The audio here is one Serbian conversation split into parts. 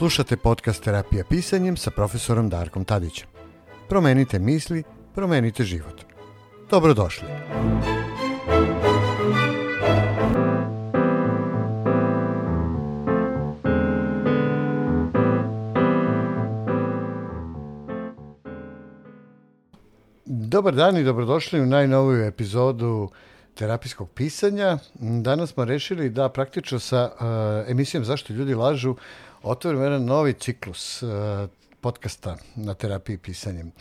Slušate podcast Terapija pisanjem sa profesorom Darkom Tadićem. Promenite misli, promenite život. Dobrodošli. Dobar dan i dobrodošli u najnoviju epizodu terapijskog pisanja. Danas smo rešili da praktično sa uh, emisijom Zašto ljudi lažu otvorimo jedan novi ciklus uh, podcasta na terapiji pisanjem.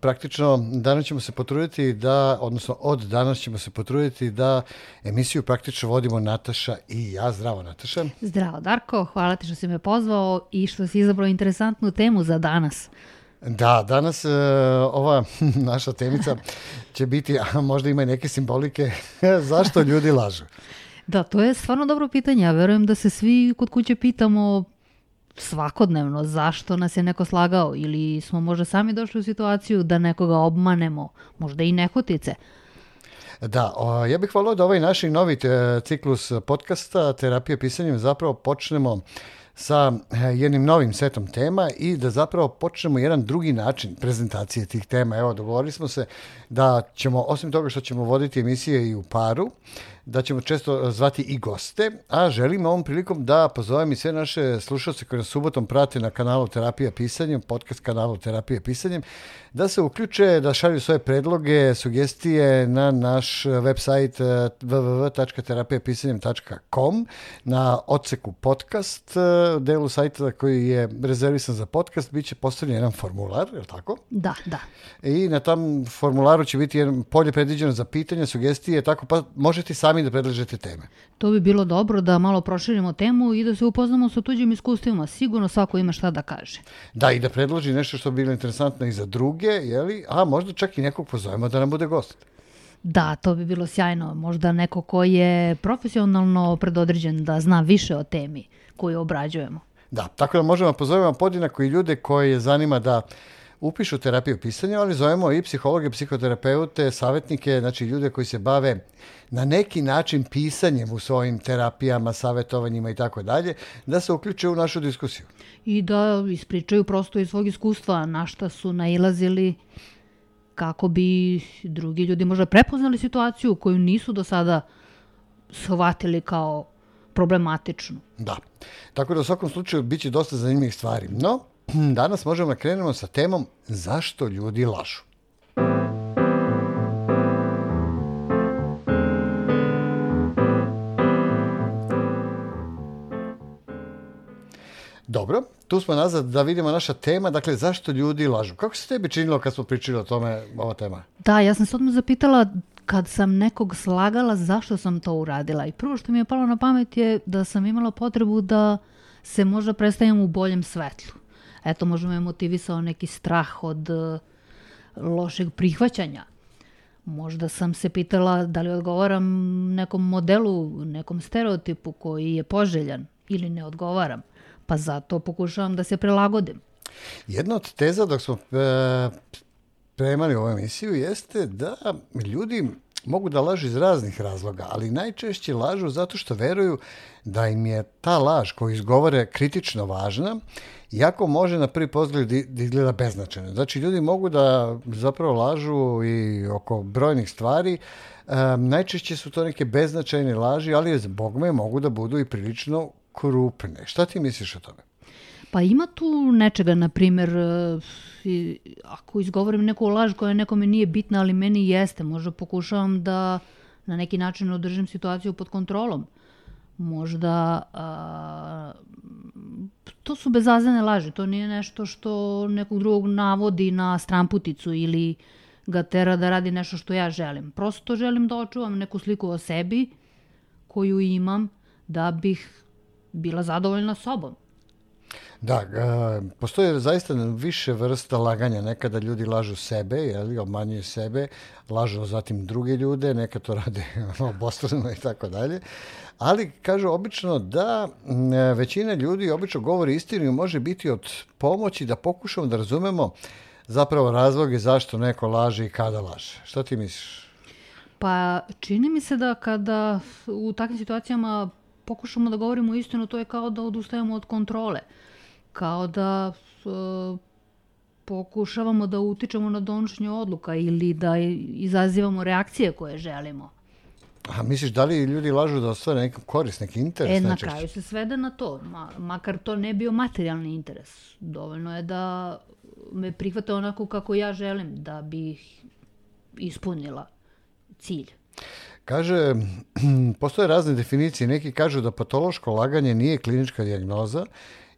Praktično, danas ćemo se potruditi da, odnosno od danas ćemo se potruditi da emisiju praktično vodimo Nataša i ja. Zdravo, Nataša. Zdravo, Darko. Hvala ti što si me pozvao i što si izabrao interesantnu temu za danas. Da, danas uh, ova naša temica će biti, a možda ima i neke simbolike, zašto ljudi lažu. Da, to je stvarno dobro pitanje. Ja verujem da se svi kod kuće pitamo svakodnevno zašto nas je neko slagao ili smo možda sami došli u situaciju da nekoga obmanemo, možda i nehotice. Da, o, ja bih volao da ovaj naš novi te, ciklus podcasta Terapija pisanjem zapravo počnemo sa eh, jednim novim setom tema i da zapravo počnemo jedan drugi način prezentacije tih tema. Evo, dogovorili smo se da ćemo, osim toga što ćemo voditi emisije i u paru, da ćemo često zvati i goste, a želim ovom prilikom da pozovem i sve naše slušalce koji nas subotom prate na kanalu Terapija pisanjem, podcast kanalu Terapija pisanjem, da se uključe, da šalju svoje predloge, sugestije na naš website eh, www.terapijapisanjem.com na odseku podcast, eh, delu sajta koji je rezervisan za podcast, bit će postavljen jedan formular, je li tako? Da, da. I na tom formularu će biti jedan polje predviđeno za pitanja, sugestije, tako pa možete sami da predlažete teme. To bi bilo dobro da malo proširimo temu i da se upoznamo sa tuđim iskustvima. Sigurno svako ima šta da kaže. Da, i da predloži nešto što bi bilo interesantno i za druge, jeli? a možda čak i nekog pozovemo da nam bude gost. Da, to bi bilo sjajno. Možda neko ko je profesionalno predodređen da zna više o temi koju obrađujemo. Da, tako da možemo pozovemo podjednako i ljude koje zanima da upišu terapiju pisanja, ali zovemo i psihologe, psihoterapeute, savjetnike, znači ljude koji se bave na neki način pisanjem u svojim terapijama, savjetovanjima i tako dalje, da se uključe u našu diskusiju. I da ispričaju prosto iz svog iskustva na šta su nailazili kako bi drugi ljudi možda prepoznali situaciju koju nisu do sada shvatili kao problematičnu. Da. Tako da u svakom slučaju bit će dosta zanimljivih stvari. No, danas možemo da krenemo sa temom zašto ljudi lažu. Dobro, tu smo nazad da vidimo naša tema, dakle zašto ljudi lažu. Kako se tebi činilo kad smo pričali o tome, ova tema? Da, ja sam se odmah zapitala kad sam nekog slagala zašto sam to uradila. I prvo što mi je palo na pamet je da sam imala potrebu da se možda predstavim u boljem svetlu. Eto, možda me motivisao neki strah od uh, lošeg prihvaćanja. Možda sam se pitala da li odgovaram nekom modelu, nekom stereotipu koji je poželjan ili ne odgovaram. Pa zato pokušavam da se prilagodim. Jedna od teza dok smo e, premali ovu emisiju jeste da ljudi mogu da lažu iz raznih razloga, ali najčešće lažu zato što veruju da im je ta laž koju izgovore kritično važna, iako može na prvi pogled da izgleda beznačajno. Znači, ljudi mogu da zapravo lažu i oko brojnih stvari, um, najčešće su to neke beznačajne laži, ali zbog me mogu da budu i prilično krupne. Šta ti misliš o tome? Pa ima tu nečega, na primjer, ako izgovorim neku laž koja nekome nije bitna, ali meni jeste, možda pokušavam da na neki način održim situaciju pod kontrolom. Možda a, to su bezazene laži, to nije nešto što nekog drugog navodi na stramputicu ili ga tera da radi nešto što ja želim. Prosto želim da očuvam neku sliku o sebi koju imam da bih bila zadovoljna sobom. Da, postoje zaista više vrsta laganja. Nekada ljudi lažu sebe, jeli, obmanjuju sebe, lažu zatim druge ljude, neka to rade obostrano i tako dalje. Ali kažu obično da većina ljudi obično govori istinu i može biti od pomoći da pokušamo da razumemo zapravo razloge zašto neko laže i kada laže. Šta ti misliš? Pa čini mi se da kada u takvim situacijama pokušamo da govorimo istinu, to je kao da odustajemo od kontrole kao da e, pokušavamo da utičemo na donošenje odluka ili da izazivamo reakcije koje želimo. A misliš, da li ljudi lažu da ostvare nekom korist, neki interes? E, na kraju se svede na to, ma, makar to ne bio materijalni interes. Dovoljno je da me prihvate onako kako ja želim, da bih ispunila cilj. Kaže, postoje razne definicije. Neki kažu da patološko laganje nije klinička dijagnoza,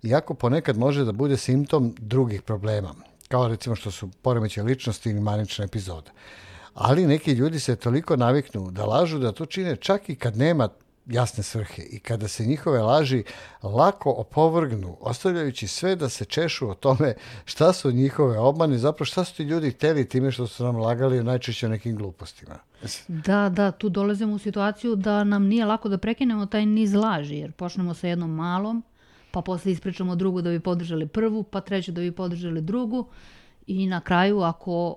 iako ponekad može da bude simptom drugih problema, kao recimo što su poremeće ličnosti ili manična epizoda. Ali neki ljudi se toliko naviknu da lažu da to čine čak i kad nema jasne svrhe i kada se njihove laži lako opovrgnu, ostavljajući sve da se češu o tome šta su njihove obmane, zapravo šta su ti ljudi teli time što su nam lagali najčešće o nekim glupostima. Da, da, tu dolazimo u situaciju da nam nije lako da prekinemo taj niz laži, jer počnemo sa jednom malom, pa posle ispričamo drugu da bi podržali prvu, pa treću da bi podržali drugu i na kraju ako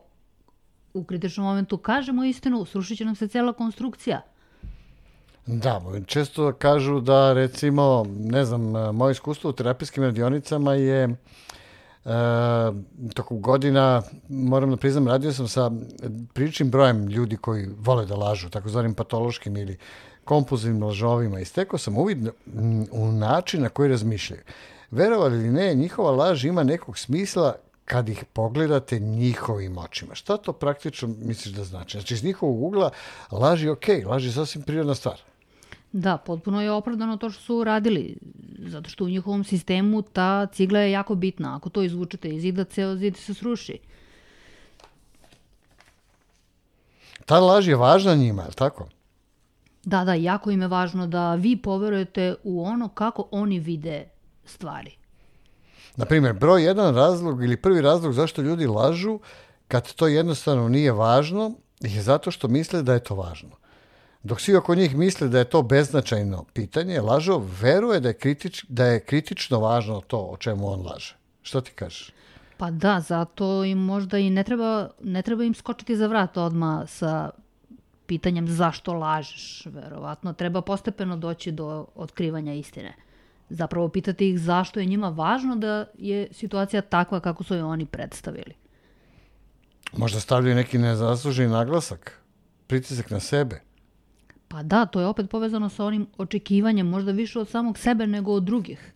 u kritičnom momentu kažemo istinu, srušit će nam se cela konstrukcija. Da, često kažu da recimo, ne znam, moje iskustvo u terapijskim radionicama je e, tokom godina, moram da priznam, radio sam sa pričim brojem ljudi koji vole da lažu, takozvanim patološkim ili kompulzivnim lažovima i stekao sam uvid u način na koji razmišljaju. Verovali ili ne, njihova laž ima nekog smisla kad ih pogledate njihovim očima. Šta to praktično misliš da znači? Znači, iz njihovog ugla laži ok, laži sasvim prirodna stvar. Da, potpuno je opravdano to što su radili, zato što u njihovom sistemu ta cigla je jako bitna. Ako to izvučete iz zida, ceo zid se sruši. Ta laž je važna njima, je li tako? Da, da, jako im je važno da vi poverujete u ono kako oni vide stvari. Na primjer, broj jedan razlog ili prvi razlog zašto ljudi lažu kad to jednostavno nije važno je zato što misle da je to važno. Dok svi oko njih misle da je to beznačajno pitanje, lažo veruje da je, kritič, da je kritično važno to o čemu on laže. Što ti kažeš? Pa da, zato im možda i ne treba, ne treba im skočiti za vrat odma sa pitanjem zašto lažeš. Verovatno treba postepeno doći do otkrivanja istine. Zapravo pitati ih zašto je njima važno da je situacija takva kako su je oni predstavili. Možda stavljaju neki nezasluženi naglasak, pritisak na sebe. Pa da, to je opet povezano sa onim očekivanjem, možda više od samog sebe nego od drugih.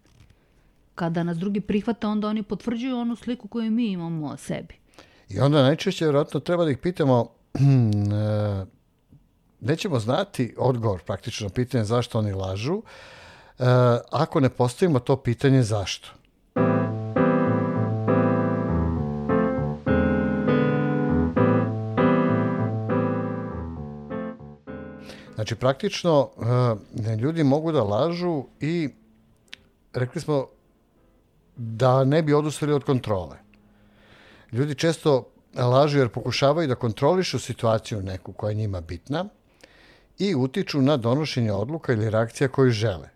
Kada nas drugi prihvate, onda oni potvrđuju onu sliku koju mi imamo o sebi. I onda najčešće vjerojatno treba da ih pitamo, e, nećemo znati odgovor praktično pitanje zašto oni lažu, e, ako ne postavimo to pitanje zašto. Znači, praktično, uh, ljudi mogu da lažu i rekli smo da ne bi odustali od kontrole. Ljudi često lažu jer pokušavaju da kontrolišu situaciju neku koja je njima bitna i utiču na donošenje odluka ili reakcija koju žele.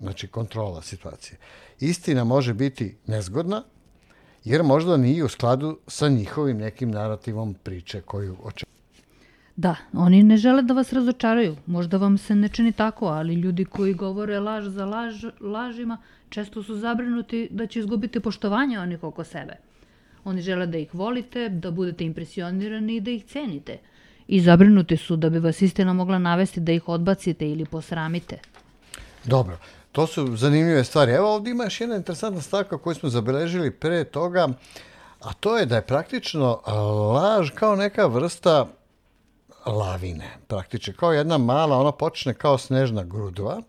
Znači, kontrola situacije. Istina može biti nezgodna, jer možda nije u skladu sa njihovim nekim narativom priče koju očekuju. Da, oni ne žele da vas razočaraju. Možda vam se ne čini tako, ali ljudi koji govore laž za laž, lažima često su zabrinuti da će izgubiti poštovanje onih oko sebe. Oni žele da ih volite, da budete impresionirani i da ih cenite. I zabrinuti su da bi vas istina mogla navesti da ih odbacite ili posramite. Dobro, to su zanimljive stvari. Evo ovdje ima još jedna interesantna stavka koju smo zabeležili pre toga, a to je da je praktično laž kao neka vrsta lavine, praktično. Kao jedna mala, ona počne kao snežna grudva,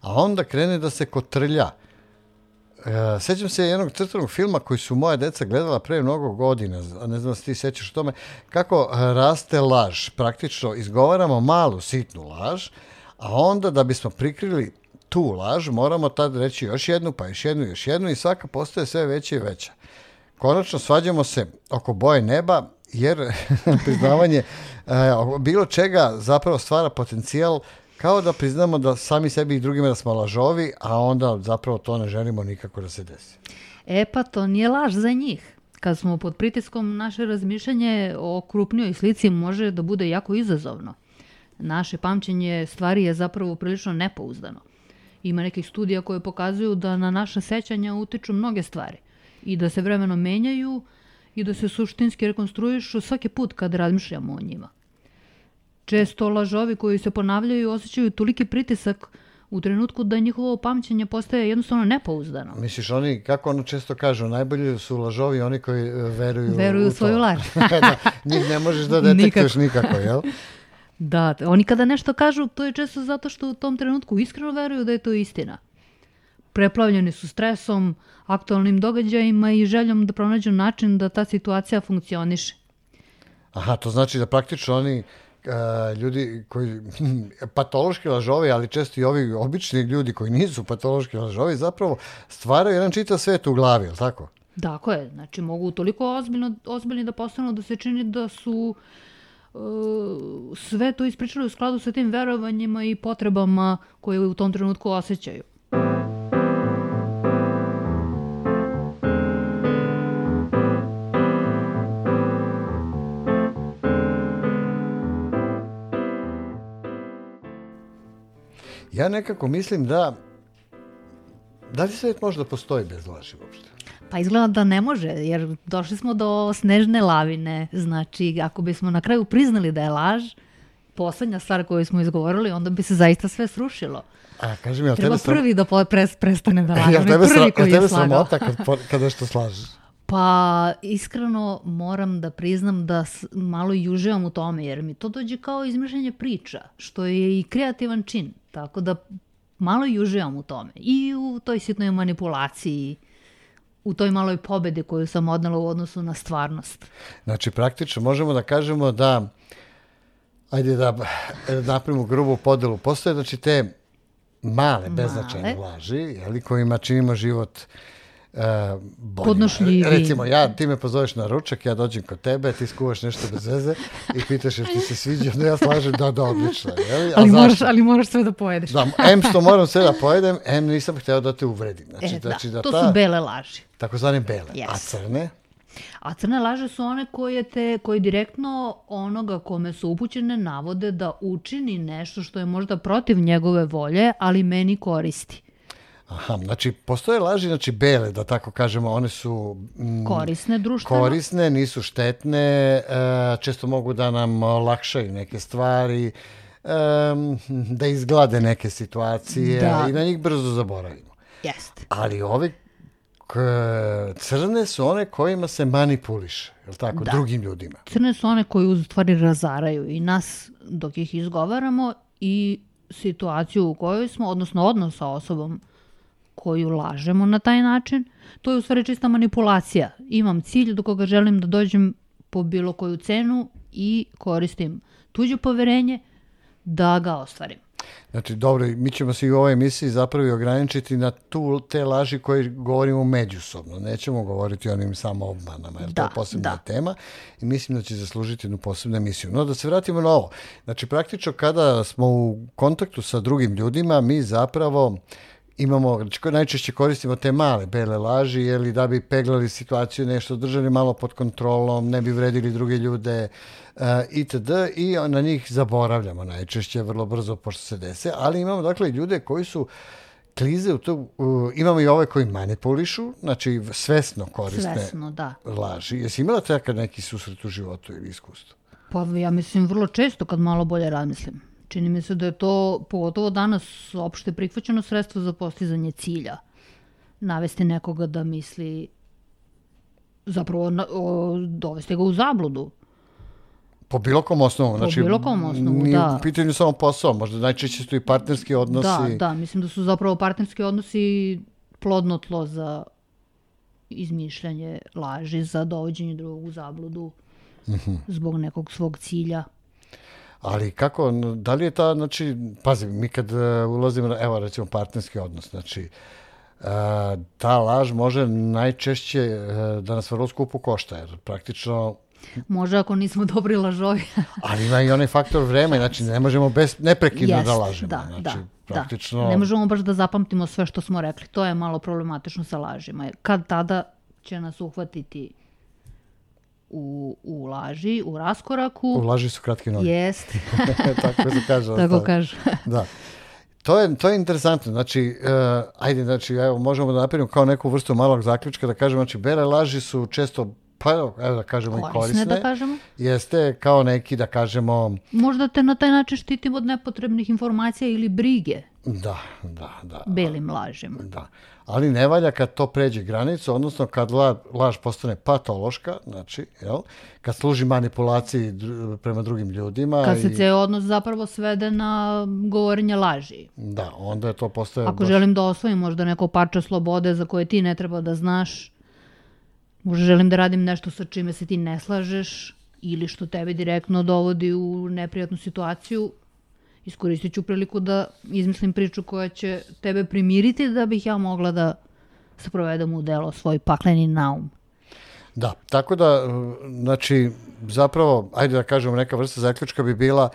a onda krene da se kotrlja. E, sećam se jednog crtanog filma koji su moja deca gledala pre mnogo godina, ne znam da se ti sećaš o tome, kako raste laž. Praktično izgovaramo malu, sitnu laž, a onda da bismo prikrili tu laž, moramo tad reći još jednu, pa još jednu, još jednu i svaka postaje sve veća i veća. Konačno svađamo se oko boje neba, jer priznavanje e, bilo čega zapravo stvara potencijal kao da priznamo da sami sebi i drugima da smo lažovi, a onda zapravo to ne želimo nikako da se desi. E pa to nije laž za njih. Kad smo pod pritiskom, naše razmišljanje o krupnijoj slici može da bude jako izazovno. Naše pamćenje stvari je zapravo prilično nepouzdano. Ima nekih studija koje pokazuju da na naše sećanja utiču mnoge stvari i da se vremeno menjaju i da se suštinski rekonstruišu svaki put kad razmišljamo o njima. Često lažovi koji se ponavljaju osjećaju toliki pritisak u trenutku da njihovo pamćenje postaje jednostavno nepouzdano. Misliš, oni, kako ono često kažu, najbolji su lažovi oni koji e, veruju, Veruju u u svoju laž. da, njih ne možeš da detektuješ nikako, jel? Da, oni kada nešto kažu, to je često zato što u tom trenutku iskreno veruju da je to istina. Preplavljeni su stresom, aktualnim događajima i željom da pronađu način da ta situacija funkcioniše. Aha, to znači da praktično oni ljudi koji, patološki lažovi, ali često i ovi obični ljudi koji nisu patološki lažovi, zapravo stvaraju jedan čitav svet u glavi, je li tako? Tako je, znači mogu toliko ozbiljno, ozbiljni da postanu da se čini da su uh, sve to ispričali u skladu sa tim verovanjima i potrebama koje u tom trenutku osjećaju. Ja nekako mislim da da li svet može da postoji bez laži uopšte? Pa izgleda da ne može, jer došli smo do snežne lavine. Znači, ako bismo na kraju priznali da je laž, poslednja stvar koju smo izgovorili, onda bi se zaista sve srušilo. A, kaži mi, Treba tebe, prvi da po- pres, prestane da laže. je tebe, prvi koji je tebe slagao. sramota kad, kad nešto slažeš? Pa, iskreno moram da priznam da malo i uživam u tome, jer mi to dođe kao izmišljanje priča, što je i kreativan čin. Tako da malo i uživam u tome. I u toj sitnoj manipulaciji, u toj maloj pobedi koju sam odnala u odnosu na stvarnost. Znači, praktično možemo da kažemo da, ajde da napravimo grubu podelu, postoje znači te male, beznačajne Male. laži, jeli, kojima činimo život uh, boljim. Podnošljivijim. Recimo, ja, ti me pozoveš na ručak, ja dođem kod tebe, ti skuvaš nešto bez veze i pitaš jel ti se sviđa, onda ja slažem da, da, odlično. Jeli? A Ali moraš, ali moraš sve da pojedeš. Da, em što moram sve da pojedem, em nisam hteo da te uvredim. Znači, e, da, znači da to ta, su bele laži. takozvane bele, a Yes. crne, A crne laže su one koje te, koji direktno onoga kome su upućene navode da učini nešto što je možda protiv njegove volje, ali meni koristi. Aha, znači postoje laži, znači bele, da tako kažemo, one su mm, Korisne društveno. korisne, nisu štetne, e, često mogu da nam olakšaju neke stvari, em, da izglade neke situacije Da. i na njih brzo zaboravimo. Jeste. Ali ove k- crne su one kojima se manipuliše, je li tako, Da. drugim ljudima. Crne su one koje u stvari razaraju i nas dok ih izgovaramo i situaciju u kojoj smo, odnosno odnos sa osobom koju lažemo na taj način, to je u stvari čista manipulacija. Imam cilj do koga želim da dođem po bilo koju cenu i koristim tuđe poverenje da ga ostvarim. Znači, dobro, mi ćemo se i u ovoj emisiji zapravo ograničiti na tu, te laži koje govorimo međusobno. Nećemo govoriti o onim samo obmanama, jer to je Da, posebna da. tema i mislim da će zaslužiti jednu posebnu emisiju. No, da se vratimo na ovo. Znači, praktično kada smo u kontaktu sa drugim ljudima, mi zapravo imamo, najčešće koristimo te male bele laži, jeli da bi peglali situaciju, nešto držali malo pod kontrolom, ne bi vredili druge ljude, uh, itd. I na njih zaboravljamo najčešće, vrlo brzo pošto se dese, ali imamo dakle ljude koji su klize u to, u- imamo i ove koji manipulišu, znači svesno koriste Svesno, da. laži. Jesi imala takad neki susret u životu ili iskustvo? Pa ja mislim vrlo često kad malo bolje razmislim. Čini mi se da je to, pogotovo danas, opšte prihvaćeno sredstvo za postizanje cilja. Navesti nekoga da misli, zapravo na, o, dovesti ga u zabludu. Po bilo kom osnovu. Po znači, bilo kom osnovu, nije da. u pitanju samo posao, možda najčešće su i partnerski odnosi. Da, da, mislim da su zapravo partnerski odnosi plodno tlo za izmišljanje laži, za dovođenje drugog u zabludu Mhm. zbog nekog svog cilja. Ali kako, da li je ta, znači, pazi, mi kad uh, ulazimo, na, evo recimo partnerski odnos, znači, uh, ta laž može najčešće uh, da nas vrlo skupo košta, jer praktično, Može ako nismo dobri lažovi. ali ima i onaj faktor vreme, znači ne možemo bez, neprekidno da Jest, lažemo, da, znači, da, praktično, da. Ne možemo baš da zapamtimo sve što smo rekli. To je malo problematično sa lažima. Kad tada će nas uhvatiti u, u laži, u raskoraku. u laži su kratki noge, Jest, tako se kaže. tako kaže. Da. to je, to je interesantno. Znači, uh, ajde, znači, evo, možemo da napravimo kao neku vrstu malog zaključka da kažemo, znači, bele laži su često pa evo, evo da kažemo Korisne, i korisne. da kažemo. Jeste kao neki, da kažemo, Možda te na taj način štitim od nepotrebnih informacija ili brige da, da, da. belim lažima. Da. Ali ne valja kad to pređe granicu, odnosno kad la, laž postane patološka, znači, jel? Kad služi manipulaciji dru, prema drugim ljudima. Kad se i, ceo odnos zapravo svede na govorenje laži. Da, onda je to postaje... Ako baš- želim da osvojim možda neko parče slobode za koje ti ne treba da znaš, možda želim da radim nešto sa čime se ti ne slažeš ili što tebe direktno dovodi u neprijatnu situaciju, iskoristit ću priliku da izmislim priču koja će tebe primiriti da bih ja mogla da sprovedem u delo svoj pakleni naum. Da, tako da, uh, znači, zapravo, ajde da kažemo, neka vrsta zaključka bi bila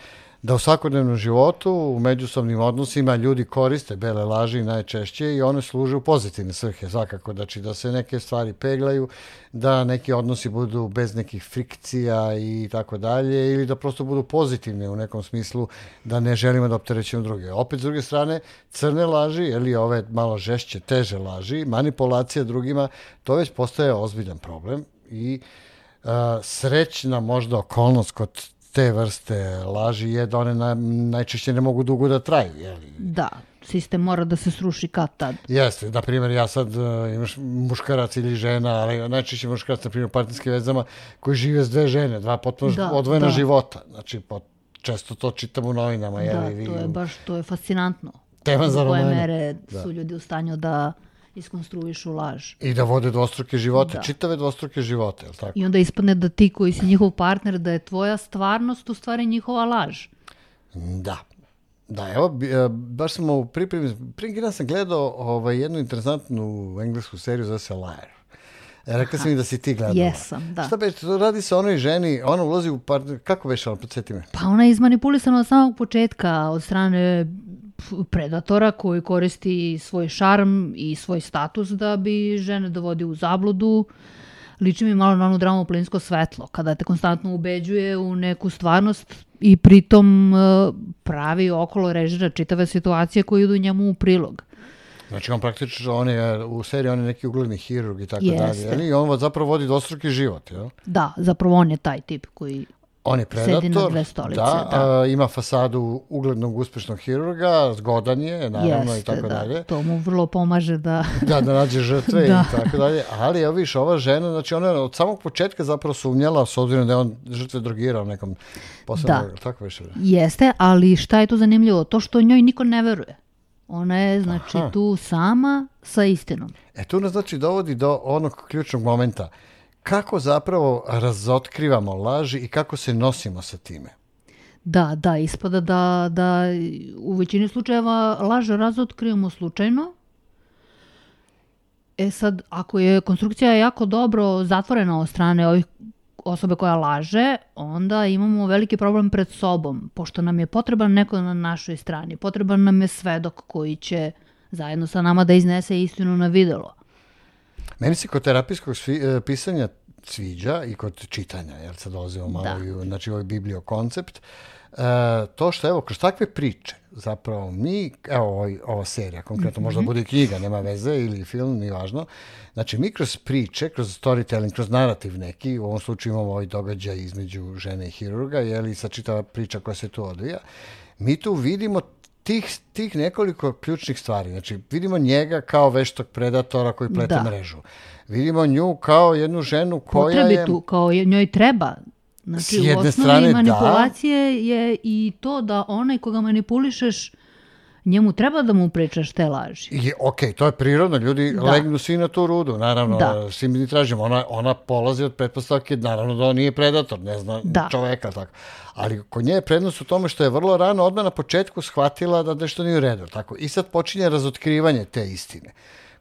da u svakodnevnom životu, u međusobnim odnosima, ljudi koriste bele laži najčešće i one služe u pozitivne svrhe, svakako, znači da se neke stvari peglaju, da neki odnosi budu bez nekih frikcija i tako dalje, ili da prosto budu pozitivne u nekom smislu, da ne želimo da opterećujemo druge. Opet, s druge strane, crne laži, ili ove malo žešće, teže laži, manipulacija drugima, to već postaje ozbiljan problem i uh, srećna možda okolnost kod te vrste laži je da one na, najčešće ne mogu dugo da traju. Jeli? Da, sistem mora da se sruši kad tad. Jeste, na primjer, ja sad uh, imaš muškarac ili žena, ali najčešće muškarac, na primjer, u partnerskim vezama, koji žive s dve žene, dva potpuno Da, odvojena da. života. Znači, po, često to čitam u novinama, Da, jeli, vi, to je baš, to je fascinantno. Tema za Do koje romane. mere su ljudi u stanju da iskonstruišu laž. i da vode dvostruke živote, Da. čitave dvostruke živote, je li tako? I onda ispadne da ti koji si njihov partner, da je tvoja stvarnost u stvari njihova laž. Da. Da, evo, e, baš smo u pripremi, prije dan sam gledao ovaj, jednu interesantnu englesku seriju zove se Liar. E, Rekla sam mi da si ti gledala. Jesam, da. Šta beše, to radi se onoj ženi, ona ulazi u partner, kako beše, ono, podsjeti me. Pa ona je izmanipulisana od samog početka od strane predatora koji koristi svoj šarm i svoj status da bi žene dovodio u zabludu. Liči mi malo na onu dramu plinsko svetlo, kada te konstantno ubeđuje u neku stvarnost i pritom e, pravi okolo režira čitave situacije koje idu njemu u prilog. Znači, on praktično, on je, u seriji on je neki ugledni hirurg i tako Jeste. dalje. jeli? I on zapravo vodi dvostruki život, jel? Da, zapravo on je taj tip koji On je Sedi na predator, dve stolice, da, da. a, ima fasadu uglednog uspešnog hirurga, zgodan je, naravno, i jeste, tako da, dalje. to mu vrlo pomaže da... da, da nađe žrtve Da. i tako dalje. Ali evo viš, ova žena, znači ona je od samog početka zapravo sumnjala, s obzirom da je on žrtve drogirao nekom posebnom, Da. tako više. Jeste, ali šta je tu zanimljivo? To što njoj niko ne veruje. Ona je, znači, Aha. tu sama sa istinom. E tu nas znači dovodi do onog ključnog momenta. Kako zapravo razotkrivamo laži i kako se nosimo sa time? Da, da, ispada da, da u većini slučajeva laže razotkrivamo slučajno. E sad, ako je konstrukcija jako dobro zatvorena od strane ovih osobe koja laže, onda imamo veliki problem pred sobom, pošto nam je potreban neko na našoj strani, potreban nam je svedok koji će zajedno sa nama da iznese istinu na videlo. Meni se kod terapijskog svi- e, pisanja sviđa i kod čitanja, jer sad dolazimo malo Da. i u, znači ovaj biblio koncept, e, to što evo, kroz takve priče, zapravo mi, evo ovaj, ova serija, konkretno možda bude i knjiga, nema veze, ili film, nije važno, znači mi kroz priče, kroz storytelling, kroz narativ neki, u ovom slučaju imamo ovaj događaj između žene i hirurga, jeli sa čitava priča koja se tu odvija, mi tu vidimo tih, tih nekoliko ključnih stvari. Znači, vidimo njega kao veštog predatora koji plete Da. mrežu. Vidimo nju kao jednu ženu koja je... potrebitu, kao je, njoj treba. Znači, S jedne u osnovi strane, da. manipulacije je i to da onaj koga manipulišeš, njemu treba da mu pričaš te laži. Je, ok, to je prirodno, ljudi Da. legnu svi na tu rudu, naravno, Da. svi mi tražimo, ona, ona polazi od pretpostavke, naravno da on nije predator, ne zna Da. čoveka, tako. Ali kod nje je prednost u tome što je vrlo rano, odmah na početku shvatila da nešto nije u redu, tako. I sad počinje razotkrivanje te istine.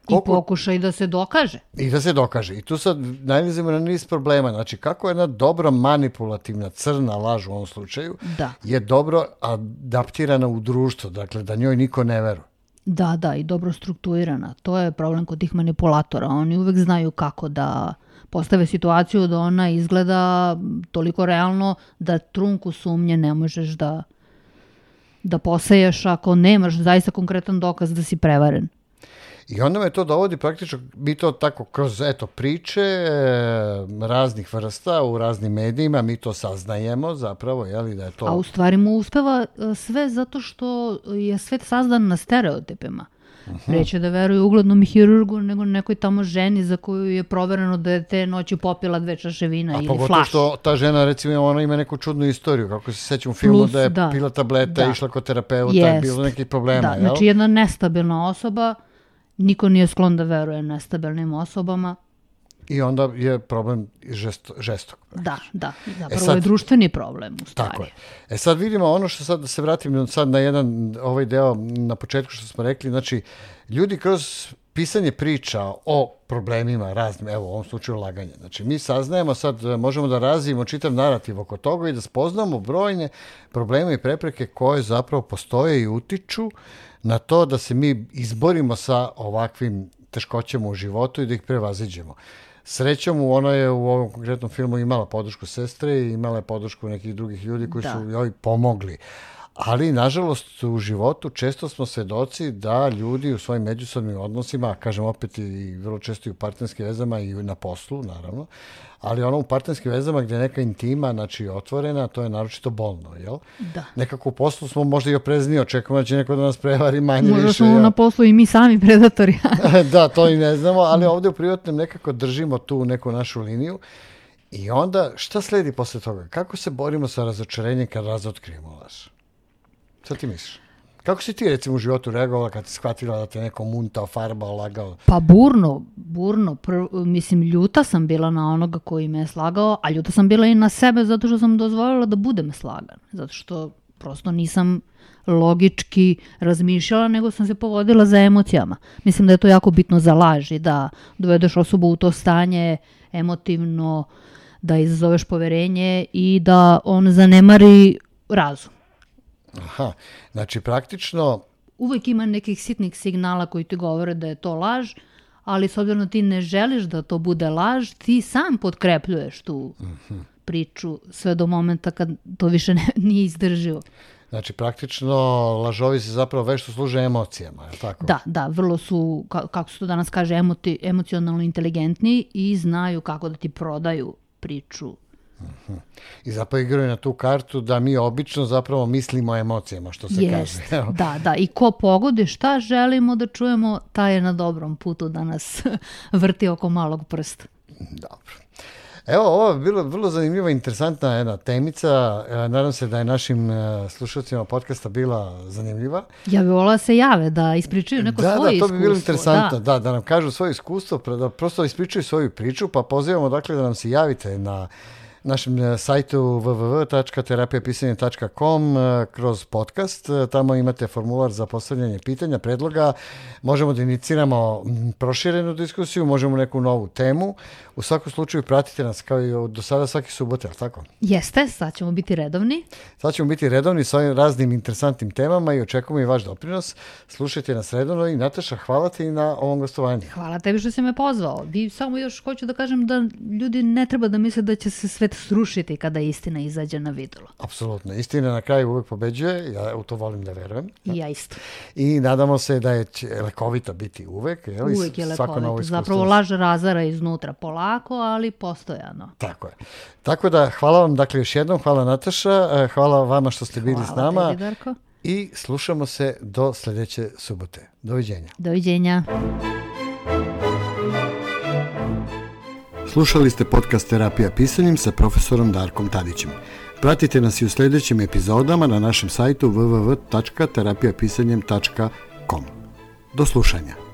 I pokušaj da se dokaže. I da se dokaže. I tu sad najlazimo na niz problema. Znači, kako jedna dobra manipulativna crna laž u ovom slučaju Da. je dobro adaptirana u društvo, dakle da njoj niko ne veruje. Da, da, i dobro strukturirana. To je problem kod tih manipulatora. Oni uvek znaju kako da postave situaciju da ona izgleda toliko realno da trunku sumnje ne možeš da da poseješ ako nemaš zaista konkretan dokaz da si prevaren. I onda me to dovodi praktično, mi to tako kroz eto, priče e, raznih vrsta u raznim medijima, mi to saznajemo zapravo, jeli da je to... A u stvari mu uspeva e, sve zato što je svet sazdan na stereotipima. Uh -huh. Reće da veruje uglednom hirurgu nego nekoj tamo ženi za koju je provereno da je te noći popila dve čaše vina A ili flaš. A pogotovo što ta žena recimo ona ima neku čudnu istoriju, kako se sećam u filmu Plus, da je da. pila tableta, da. išla kod terapeuta, Jest. bilo nekih problema. Da, jel? znači jedna nestabilna osoba Niko nije sklon da veruje nestabilnim osobama. I onda je problem žesto, žestok. Da, da. Zapravo e sad, je društveni problem u stvari. Tako je. E sad vidimo ono što sad da se vratim sad na jedan ovaj deo na početku što smo rekli, znači ljudi kroz pisanje priča o problemima raznim, evo u ovom slučaju laganje. Znači mi saznajemo sad, možemo da razvijemo čitav narativ oko toga i da spoznamo brojne probleme i prepreke koje zapravo postoje i utiču na to da se mi izborimo sa ovakvim teškoćama u životu i da ih prevaziđemo. Srećom, ona je u ovom konkretnom filmu imala podršku sestre i imala je podršku nekih drugih ljudi koji da. su joj pomogli. Ali, nažalost, u životu često smo svedoci da ljudi u svojim međusobnim odnosima, kažem opet i vrlo često i u partnerskim vezama i na poslu, naravno, ali ono u partnerskim vezama gde je neka intima, znači otvorena, to je naročito bolno, jel? Da. Nekako u poslu smo možda i oprezni, očekujemo da će neko da nas prevari manje možda više. Možda smo jel? na poslu i mi sami predatori. da, to i ne znamo, ali ovde u privatnom nekako držimo tu neku našu liniju. I onda, šta sledi posle toga? Kako se borimo sa razočarenjem kad razotkrijemo laž? Šta ti misliš? Kako si ti recimo u životu reagovala kad si shvatila da te neko muntao, farbao, lagao? Pa burno, burno. Prv, mislim, ljuta sam bila na onoga koji me je slagao, a ljuta sam bila i na sebe zato što sam dozvolila da budem slagan. Zato što prosto nisam logički razmišljala, nego sam se povodila za emocijama. Mislim da je to jako bitno za laž i da dovedeš osobu u to stanje emotivno, da izazoveš poverenje i da on zanemari razum. Aha, znači praktično... Uvek ima nekih sitnih signala koji ti govore da je to laž, ali s obzirom da ti ne želiš da to bude laž, ti sam potkrepljuješ tu uh mhm. -huh. priču sve do momenta kad to više ne, nije izdrživo. Znači, praktično, lažovi se zapravo vešto služe emocijama, je tako? Da, da, vrlo su, kako se to danas kaže, emoti, emocionalno inteligentni i znaju kako da ti prodaju priču I zapravo igraju na tu kartu da mi obično zapravo mislimo emocijama, što se Jest, kaže. da, da. I ko pogodi šta želimo da čujemo, taj je na dobrom putu da nas vrti oko malog prsta. Dobro. Evo, ovo je bilo vrlo zanimljiva, interesantna jedna temica. E, nadam se da je našim e, slušalcima podcasta bila zanimljiva. Ja bih volila da se jave da ispričaju neko da, svoje iskustvo. Da, to bi bilo interesantno, da. da, da nam kažu svoje iskustvo, da prosto ispričaju svoju priču, pa pozivamo dakle da nam se javite na našem e, sajtu www.terapijapisanje.com e, kroz podcast. E, tamo imate formular za postavljanje pitanja, predloga. Možemo da iniciramo proširenu diskusiju, možemo neku novu temu. U svakom slučaju pratite nas kao i do sada svaki subote, ali tako? Jeste, sad ćemo biti redovni. Sad ćemo biti redovni sa ovim raznim interesantnim temama i očekujemo i vaš doprinos. Slušajte nas redovno i Nataša, hvala ti na ovom gostovanju. Hvala tebi što si me pozvao. I samo još hoću da kažem da ljudi ne treba da misle da će se svet srušiti kada istina izađe na videlo. Apsolutno. Istina na kraju uvek pobeđuje, ja u to volim da verujem. I ja isto. I nadamo se da je lekovita biti uvek. Je li? Uvek je lekovita. Zapravo laž razara iznutra pola polako, ali postojano. Tako je. Tako da, hvala vam dakle još jednom, hvala Nataša, e, hvala vama što ste bili hvala s nama. Tebi, Darko. I slušamo se do sledeće subote. Doviđenja. Doviđenja. Slušali ste podcast Terapija pisanjem sa profesorom Darkom Tadićem. Pratite nas i u sledećim epizodama na našem sajtu www.terapijapisanjem.com. Do slušanja.